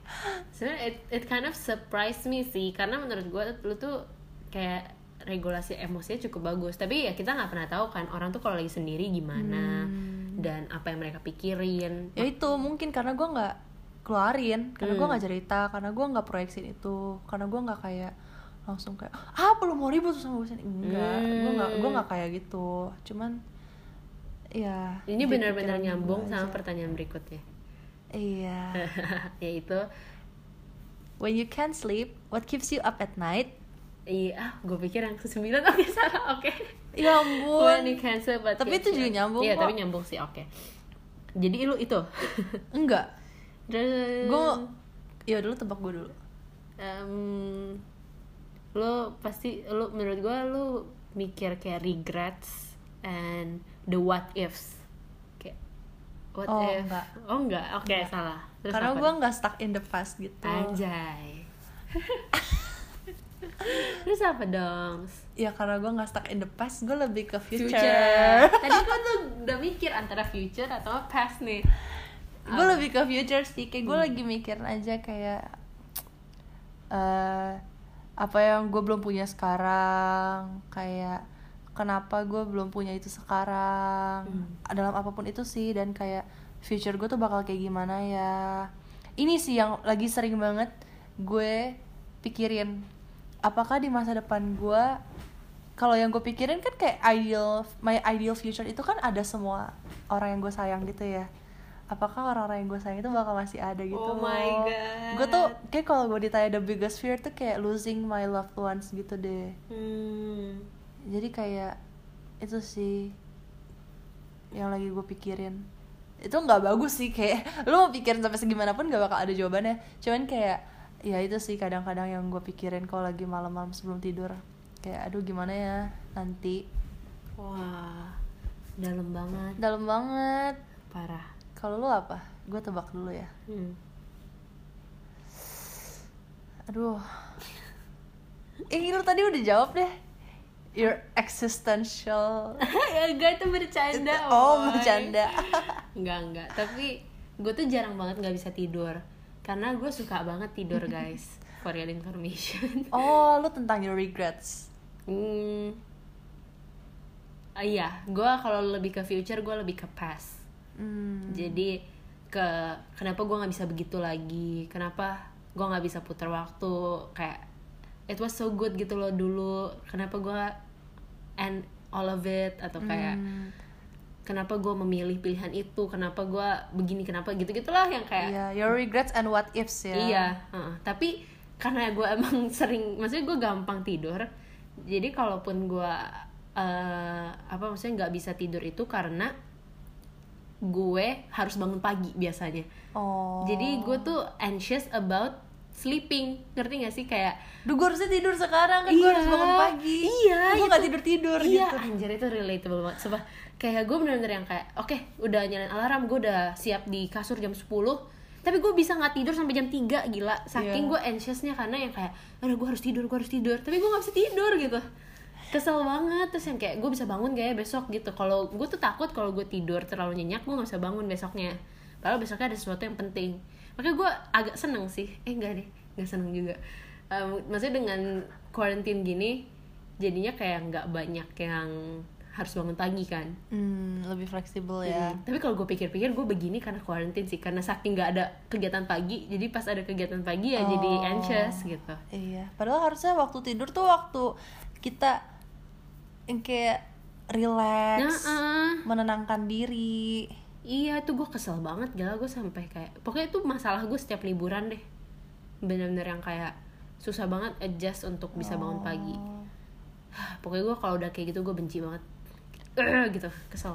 Sebenarnya it, it kind of surprised me sih karena menurut gue lu tuh kayak regulasi emosinya cukup bagus. Tapi ya kita nggak pernah tahu kan orang tuh kalau lagi sendiri gimana dan apa yang mereka pikirin. ya itu mungkin karena gue nggak keluarin karena gue Hmm. nggak cerita karena gue nggak proyeksin itu karena gue nggak kayak langsung kayak ah belum mau ribut sama gue enggak gue nggak gue nggak kayak gitu cuman ya Ini benar-benar nyambung sama aja. pertanyaan berikutnya. iya. Yaitu? When you can't sleep what keeps you up at night? Iya, ah, gue pikir yang ke-9 Oke, salah, oke. Ya ampun. When you but Tapi itu juga nyambung Iya, tapi nyambung sih, oke. Jadi lu itu? Enggak. Gue ya dulu tebak gue dulu. Em, Lu pasti, lu menurut gue lu mikir kayak regrets And the what ifs. Kayak What Oh, if? enggak. Oh enggak, oke salah. Terus karena gue nggak stuck in the past gitu. Anjay. Terus apa dong? ya karena gue nggak stuck in the past gue lebih ke future, future. Tadi gue tuh udah mikir antara future atau past nih. gue lebih ke future sih. Kayak gue lagi mikirin aja kayak eh apa yang gue belum punya sekarang. Kayak kenapa gue belum punya itu sekarang dalam apa pun itu sih dan kayak future gue tuh bakal kayak gimana ya ini sih yang lagi sering banget gue pikirin apakah di masa depan gue kalau yang gue pikirin kan kayak ideal my ideal future itu kan ada semua orang yang gue sayang gitu ya apakah orang-orang yang gue sayang itu bakal masih ada gitu Oh my. God. gue tuh kayak kalau gue ditanya the biggest fear tuh kayak losing my loved ones gitu deh Hmm. Jadi kayak itu sih yang lagi gue pikirin. Itu nggak bagus sih kayak lu mau pikirin sampai segimana pun gak bakal ada jawabannya. Cuman kayak ya itu sih kadang-kadang yang gue pikirin kalau lagi malam-malam sebelum tidur. Kayak aduh gimana ya nanti? Wah, dalam banget, dalam banget. Parah. kalau lu apa? Gue tebak dulu ya. Hmm. aduh. Eh lu tadi udah jawab deh your existential ya enggak itu bercanda. oh boy. bercanda Enggak enggak, tapi gue tuh jarang banget nggak bisa tidur karena gue suka banget tidur guys. For your information. oh lu tentang your regrets Hmm. Ah, iya, gue kalau lebih ke future gue lebih ke past. hmm. Jadi ke kenapa gue nggak bisa begitu lagi? Kenapa gue nggak bisa putar waktu? Kayak it was so good gitu loh dulu. Kenapa gue end all of it atau kayak Hmm. kenapa gue memilih pilihan itu? Kenapa gue begini? Kenapa gitu gitulah yang kayak Iya, your regrets and what ifs ya. Iya, heeh. tapi karena gue emang sering, maksudnya gue gampang tidur. Jadi kalaupun gue eh, apa maksudnya nggak bisa tidur itu karena gue harus bangun pagi biasanya. Oh. Jadi gue tuh anxious about sleeping, ngerti gak sih? Kayak Duh, gue harusnya tidur sekarang kan gue harus bangun pagi. Iya, gue gak tidur tidur iya, gitu. anjir itu relatable banget. Sumpah, kayak gue bener-bener yang kayak, oke, udah nyalain alarm, gue udah siap di kasur jam 10 tapi gue bisa nggak tidur sampai jam 3 gila. Saking Iya. gue anxiousnya karena yang kayak aduh gue harus tidur gue harus tidur. Tapi gue nggak bisa tidur gitu. Kesel banget. Terus yang kayak gue bisa bangun gak ya besok gitu. Kalau gue tuh takut kalau gue tidur terlalu nyenyak gue nggak bisa bangun besoknya. Padahal besoknya ada sesuatu yang penting makanya gue agak seneng sih. Eh enggak deh. Nggak seneng juga. Em, maksudnya dengan quarantine gini jadinya kayak nggak banyak yang harus bangun pagi kan? Hmm, lebih fleksibel ya. Hmm, Tapi kalau gue pikir-pikir gue begini karena quarantine sih. Karena saking gak ada kegiatan pagi Jadi pas ada kegiatan pagi ya jadi Oh. anxious gitu. Iya, padahal harusnya waktu tidur tuh waktu kita yang kayak relax, Nah, menenangkan diri. Iya itu gue kesel banget Gila gue sampai kayak Pokoknya itu masalah gue setiap liburan deh. Bener-bener yang kayak Susah banget adjust untuk bisa bangun pagi. Oh. Pokoknya gue kalau udah kayak gitu gue benci banget. Gitu kesel.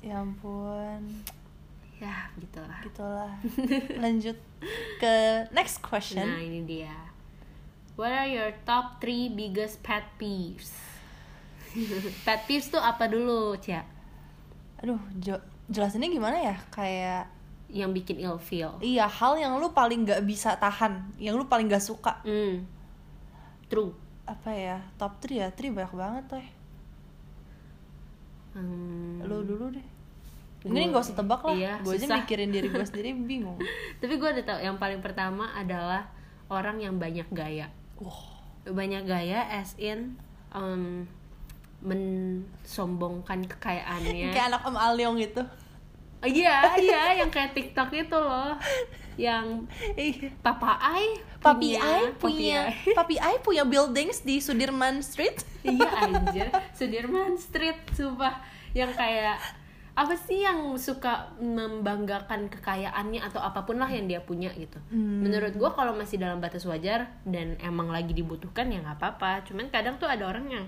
Ya ampun, ya gitulah. Gitulah. Lanjut ke next question. nah ini dia. What are your top 3 biggest pet peeves? Pet peeves tuh apa dulu Cia? Aduh, jo- jelasinnya gimana ya? Kayak yang bikin ill feel iya hal yang lu paling gak bisa tahan, yang lu paling gak suka. hmm. true Apa ya? Top 3 ya? 3 banyak banget tuh. Hmm. Lu dulu deh. Gua- Ini gak usah tebak lah. iya, gue aja mikirin diri gue sendiri bingung. tapi gue udah tau yang paling pertama adalah orang yang banyak gaya Wah. banyak gaya as in um, mensombongkan kekayaannya Kayak anak Om Alyong gitu. Iya iya yang kayak TikTok itu loh yang Iya. Papa Ai Papi Ai punya. Papi Ai punya buildings di Sudirman Street. iya anjir Sudirman Street sumpah yang kayak apa sih yang suka membanggakan kekayaannya atau apa pun lah yang dia punya gitu Hmm. menurut gua kalau masih dalam batas wajar dan emang lagi dibutuhkan ya nggak apa-apa cuman kadang tuh ada orang yang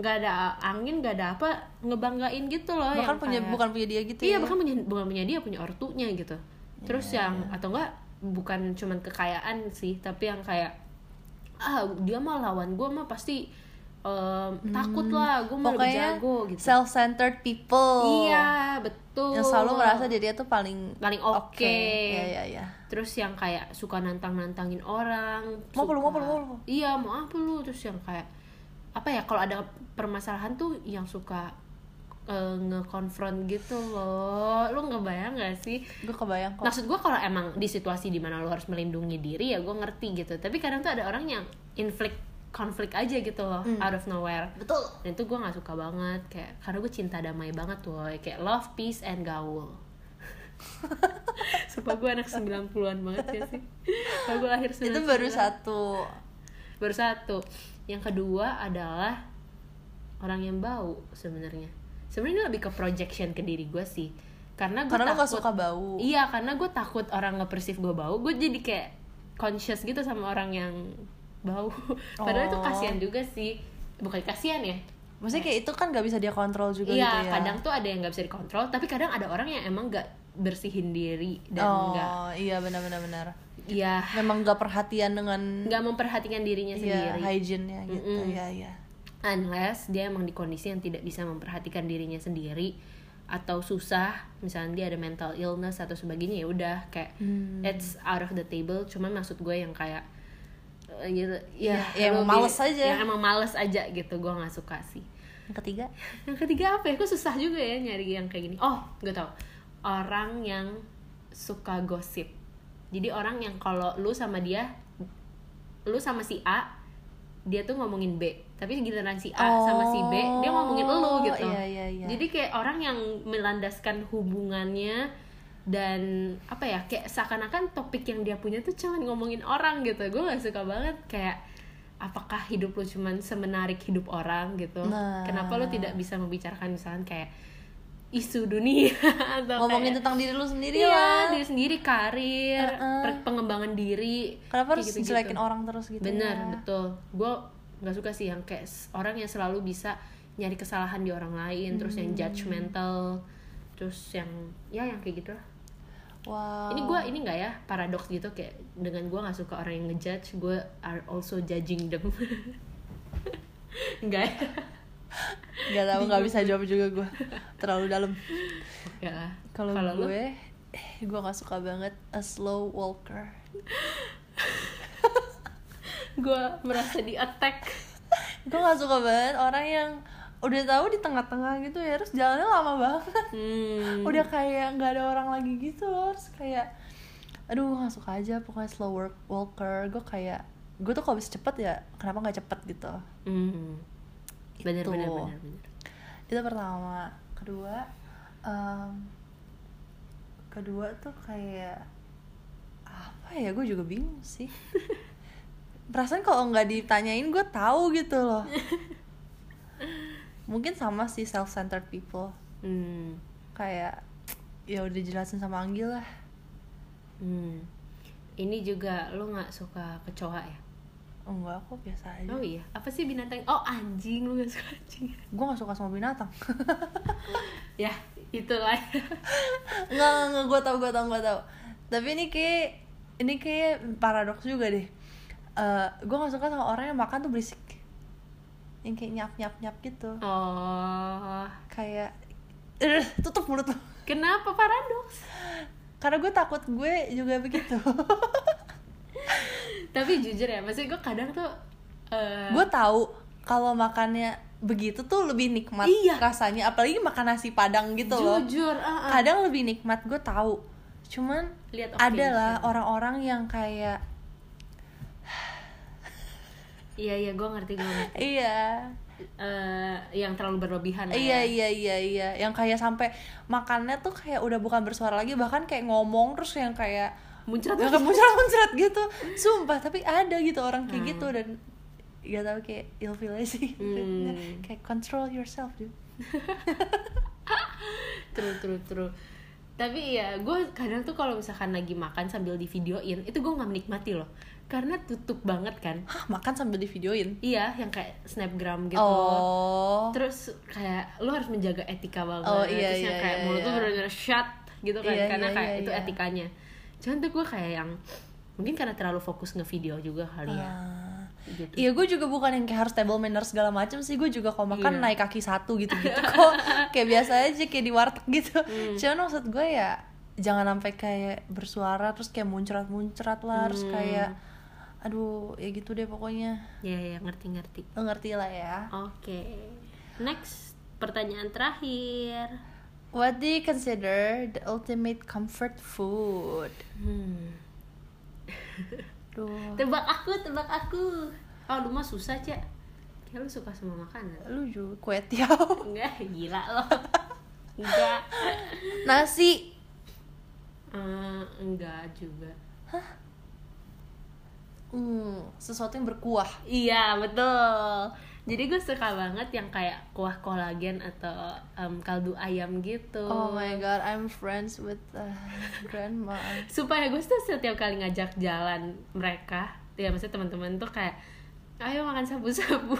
nggak ada angin nggak ada apa ngebanggain gitu loh Bahkan punya kayak- bukan punya dia gitu iya ya. bahkan punya bukan punya dia punya ortunya gitu terus Iya, yang atau enggak bukan cuman kekayaan sih tapi yang kayak ah dia mah lawan gue mah pasti em, takut lah gue mah lebih Hmm. Jago gitu self-centered people. iya betul Yang selalu merasa dia tuh paling paling oke Iya, iya, iya. terus yang kayak suka nantang nantangin orang Mau apa lu, suka- mau apa lu, mau apa lu? iya mau apa lu terus yang kayak apa ya kalau ada permasalahan tuh yang suka eh, nge-confront gitu loh. Lu ngebayang gak sih? Gue kebayang kok. Maksud gue kalau emang di situasi di mana lo harus melindungi diri ya gue ngerti gitu. Tapi kadang tuh ada orang yang inflict konflik aja gitu loh out of nowhere. Betul. Dan itu gue nggak suka banget kayak karena gue cinta damai banget woy. Kayak love peace and gaul. Sumpah gue anak 90-an banget ya sih? Kalau gue lahir itu baru 99. satu. Baru satu Yang kedua adalah Orang yang bau sebenarnya. Sebenarnya lebih ke projection ke diri gue sih. Karena gue karena takut gak suka bau. Iya karena gue takut orang nge-perceive gue bau Gue jadi kayak conscious gitu sama orang yang bau. Padahal itu Oh. kasihan juga sih. Bukan kasihan ya. Maksudnya kayak itu kan gak bisa dia kontrol juga Iya, gitu ya? kadang tuh ada yang nggak bisa dikontrol, tapi kadang ada orang yang emang nggak bersihin diri dan oh nggak, iya benar-benar benar ya memang gak perhatian dengan nggak memperhatikan dirinya ya sendiri. hygiene-nya gitu Mm-mm. ya ya Unless dia emang di kondisi yang tidak bisa memperhatikan dirinya sendiri atau susah, misalnya dia ada mental illness atau sebagainya ya udah kayak Hmm. it's out of the table. Cuman maksud gue yang kayak eh, gitu, ya, Ya, ya emang males aja. Yang emang males aja gitu, gue nggak suka sih. yang ketiga Yang ketiga apa ya? Kok susah juga ya nyari yang kayak gini. Oh, gue tau. Orang yang suka gosip. Jadi orang yang kalau lu sama dia, lu sama si A, dia tuh ngomongin B. Tapi giliran si A sama si B, dia ngomongin lu gitu. iya, iya, iya. Jadi kayak orang yang melandaskan hubungannya dan apa ya kayak seakan-akan topik yang dia punya tuh cuman ngomongin orang gitu gue gak suka banget kayak apakah hidup lu cuman semenarik hidup orang gitu Nah. kenapa lu tidak bisa membicarakan misalnya kayak isu dunia atau ngomongin kayak, tentang diri lu sendiri iya lah diri sendiri karir Uh-uh. per- pengembangan diri kenapa harus gitu-gitu. jelekin orang terus gitu bener ya? betul gue nggak suka sih yang kayak orang yang selalu bisa nyari kesalahan di orang lain terus yang Hmm. judgmental terus yang ya yang kayak gitu lah wow ini gue ini nggak ya paradoks gitu kayak dengan gue nggak suka orang yang ngejudge gue are also judging them enggak ya nggak tahu nggak bisa jawab juga gue terlalu dalam. Ya kalau gue eh, gue nggak suka banget a slow walker. Gue merasa di attack. Gue nggak suka banget orang yang udah tahu di tengah-tengah gitu ya terus jalannya lama banget. Hmm. udah kayak nggak ada orang lagi gitu loh terus kayak aduh nggak suka aja pokoknya slow work walker. Gue kayak gue tuh kalau bisa cepet ya kenapa nggak cepet? gitu. Hmm. Bener Itu. bener bener bener itu pertama kedua em, kedua tuh kayak apa ya gue juga bingung sih perasaan kalau nggak ditanyain gue tahu gitu loh mungkin sama sih self centered people hmm. kayak ya udah jelasin sama Anggil lah Hmm. Ini juga lu nggak suka kecoa ya? Oh, enggak kok biasa aja. Oh iya, apa sih binatang? Oh anjing, lu gak suka anjing? gue gak suka sama binatang. Ya, itulah. nggak nggak, nggak gue tau gue tau gue tau tapi ini kayak ini kayak paradoks juga deh. Eh gue gak suka sama orang yang makan tuh berisik. Yang kayak nyap nyap nyap gitu. Oh, kayak "Eh, tutup mulut lo kenapa paradoks? karena gue takut gue juga begitu Tapi jujur ya, maksudnya gue kadang tuh eh, gue tahu kalau makannya begitu tuh lebih nikmat Iya. rasanya apalagi makan nasi padang gitu loh jujur, ah, ah. kadang lebih nikmat gue tahu cuman Lihat ada lah occasion. orang-orang yang kayak Iya iya, gue ngerti gue ngerti. iya Eh, yang terlalu berlebihan iya ya. iya iya iya yang kayak sampai makannya tuh kayak udah bukan bersuara lagi bahkan kayak ngomong terus yang kayak Muncrat yang kayak muncrat-muncrat gitu. Sumpah tapi ada gitu orang kayak Hmm. gitu dan gak tau kayak ilfil aja sih. Hmm. kayak control yourself dude. True true true. Tapi ya gue kadang tuh kalau misalkan lagi makan sambil di videoin itu gue nggak menikmati loh. Karena tutup banget kan. Hah, makan sambil di videoin iya yang kayak snapgram gitu. Oh. Terus kayak lu harus menjaga etika banget. Oh, iya, terus yang iya, kayak iya, mulut tuh iya. bener-bener shut gitu kan Iya, karena iya, kayak iya, itu iya. etikanya cuman tuh gue kayak yang mungkin karena terlalu fokus nge-video juga kali ya. Ah. gitu. Iya gue juga bukan yang kayak harus table manner segala macam sih. Gue juga kalau makan Iya. naik kaki satu gitu-gitu kok. Kayak biasa aja kayak di warteg gitu. Hmm. Cuman maksud gue ya Jangan sampai kayak bersuara Terus kayak muncrat-muncrat lah Terus Hmm. kayak Aduh ya gitu deh pokoknya. Ya ya ngerti-ngerti. Lo ngerti lah ya. Oke. Next pertanyaan terakhir What do you consider the ultimate comfort food? hmm. Duh, tebak aku tebak aku oh lu mah susah cak kayak lu suka sama makanan lu juga kue tiaw. enggak gila lo enggak Nasi. Eh, enggak juga Hmm, sesuatu yang berkuah. iya betul jadi gue suka banget yang kayak kuah kolagen atau em, kaldu ayam gitu Oh my god, I'm friends with uh, grandma. supaya gue tuh setiap kali ngajak jalan mereka ya maksudnya teman-teman tuh kayak ayo makan sabu-sabu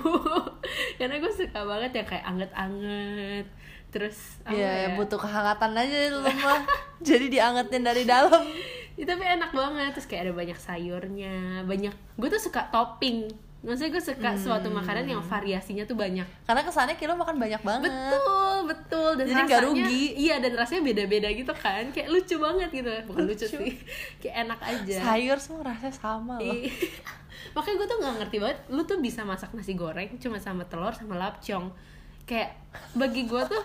karena gue suka banget yang kayak anget-anget terus Iya, ya? ya, butuh kehangatan aja lu mah. Jadi diangetin dari dalam. Ya, tapi enak banget terus kayak ada banyak sayurnya banyak gue tuh suka topping maksudnya gue suka suatu Hmm. makanan yang variasinya tuh banyak Karena kesannya kilo makan banyak banget. betul betul dan Jadi rasanya nggak rugi. iya dan rasanya beda-beda gitu kan kayak lucu banget gitu bukan lucu, Lucu. sih kayak enak aja Sayur semua rasanya sama loh. Iya. makanya gue tuh nggak ngerti banget lu tuh bisa masak nasi goreng cuma sama telur sama lapcong kayak bagi gue tuh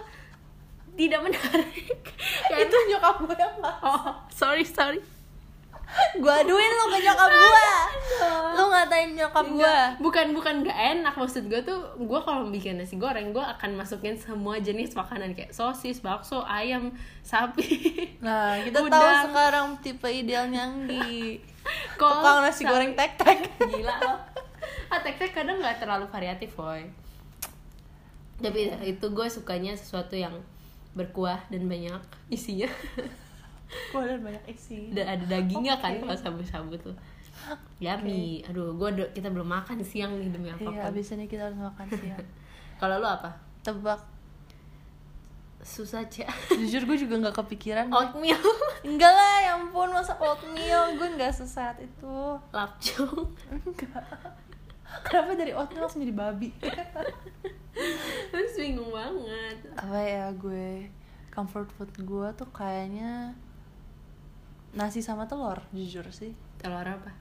tidak menarik kayak Itu nyokap gue yang masak. oh sorry sorry Gue aduin lu ke nyokap gue. Lu ngatain nyokap gue. Bukan bukan nggak enak maksud gue tuh gue kalau bikin nasi goreng gue akan masukin semua jenis makanan kayak sosis bakso ayam sapi Nah, kita tahu Udang. sekarang tipe idealnya. Kol, Tukang nasi sapi. goreng tek-tek. gila loh ah tek tek kadang nggak terlalu variatif boy tapi itu gue sukanya sesuatu yang berkuah dan banyak isinya Ada banyak isi. dan ada dagingnya kan Oke. kalau sabu-sabu tuh yummy aduh gue kita belum makan siang nih demi apa Iya, abis ini kita harus makan siang. kalau lu apa Tebak. susah cek Jujur gue juga nggak kepikiran. oatmeal Enggak lah, ya ampun masa oatmeal gue nggak sesaat itu. lapcung Enggak. Kenapa dari oatmeal langsung jadi babi? terus bingung banget Apa ya gue comfort food gue tuh kayaknya nasi sama telur, jujur sih. telur apa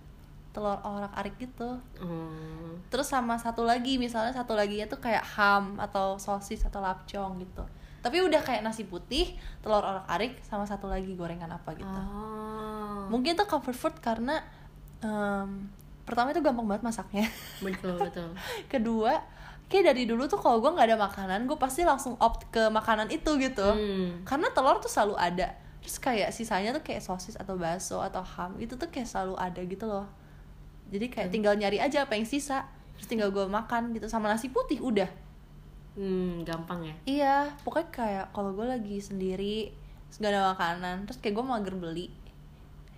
Telur orak arik gitu. hmm. Terus sama satu lagi, misalnya satu lagi tuh kayak ham atau sosis atau lapcong gitu. Tapi udah kayak nasi putih, telur orak arik sama satu lagi gorengan apa gitu. oh Mungkin tuh comfort food karena em, pertama itu gampang banget masaknya. betul betul Kedua, kayak dari dulu tuh kalau gue nggak ada makanan, gue pasti langsung opt ke makanan itu gitu. Hmm. Karena telur tuh selalu ada. Terus kayak sisanya tuh kayak sosis atau bakso atau ham itu tuh kayak selalu ada gitu loh. Jadi kayak tinggal nyari aja apa yang sisa. Terus tinggal gue makan gitu sama nasi putih udah. Hmm, gampang ya Iya, pokoknya kayak kalau gue lagi sendiri terus gak ada makanan, terus kayak gue mager beli.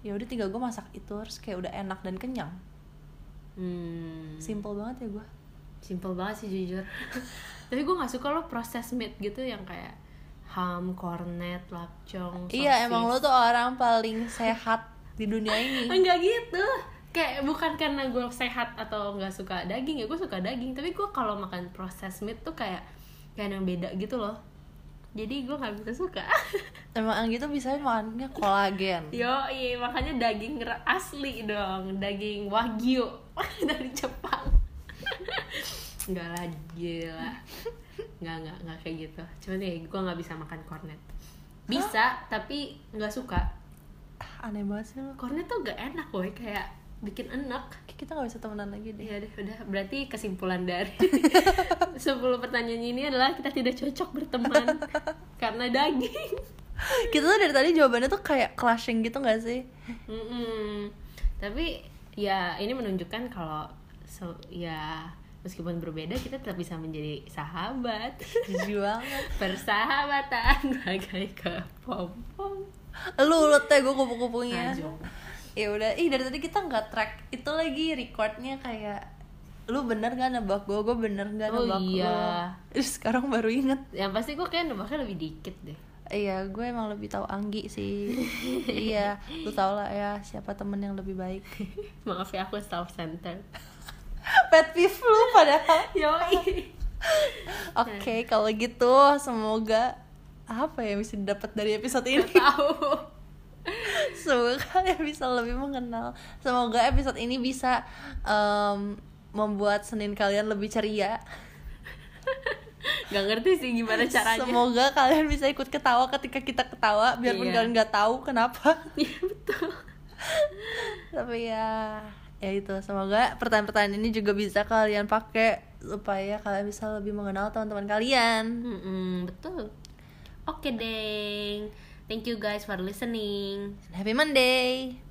Ya udah tinggal gue masak itu terus kayak udah enak dan kenyang. hmm. Simple banget ya gue. simple banget sih jujur tapi gue nggak suka lo proses meat gitu yang kayak ham cornet lapcong Iya, sosis. emang lo tuh orang paling sehat di dunia ini. enggak gitu. Kayak bukan karena gue sehat atau nggak suka daging ya gue suka daging. Tapi gue kalau makan proses meat tuh kayak kayak yang beda gitu loh. Jadi gue nggak bisa suka. Emang Anggi tuh bisa makannya kolagen. yo iya makanya daging asli dong. Daging wagyu dari Jepang. Nggak lah gila nggak nggak nggak kayak gitu cuman ya gue nggak bisa makan cornet bisa tapi nggak suka Ah, Aneh banget sih lo. cornet tuh gak enak boy kayak bikin enak Kita gak bisa temenan lagi deh. ya deh udah berarti kesimpulan dari 10 pertanyaan ini adalah kita tidak cocok berteman karena daging Kita tuh dari tadi jawabannya tuh kayak clashing gitu gak sih? Mm-mm. tapi ya ini menunjukkan kalau so- ya meskipun berbeda kita tetap bisa menjadi sahabat. Banget. persahabatan bagai kepompong. Lu ulet teh gue kupu-kupunya. Najong. Ya udah, ih dari tadi kita nggak track itu lagi recordnya kayak lu bener gak nebak gue, gue bener gak Oh nebak iya. lu Terus sekarang baru inget. Yang pasti gue kayak nebaknya lebih dikit deh. Iya, gue emang lebih tahu Anggi sih. Iya, lu tau lah ya siapa temen yang lebih baik. Maaf ya aku self center Pet peeve lu padahal yoi Oke, kalau gitu semoga apa ya bisa didapat dari episode ini? tahu Semoga kalian bisa lebih mengenal. Semoga episode ini bisa em, membuat Senin kalian lebih ceria. nggak ngerti sih gimana caranya Semoga kalian bisa ikut ketawa ketika kita ketawa biarpun Iya. kalian nggak tahu kenapa. Iya betul Tapi ya ya itu semoga pertanyaan-pertanyaan ini juga bisa kalian pakai supaya kalian bisa lebih mengenal teman-teman kalian. Mm-mm, betul oke deng thank you guys for listening Happy Monday.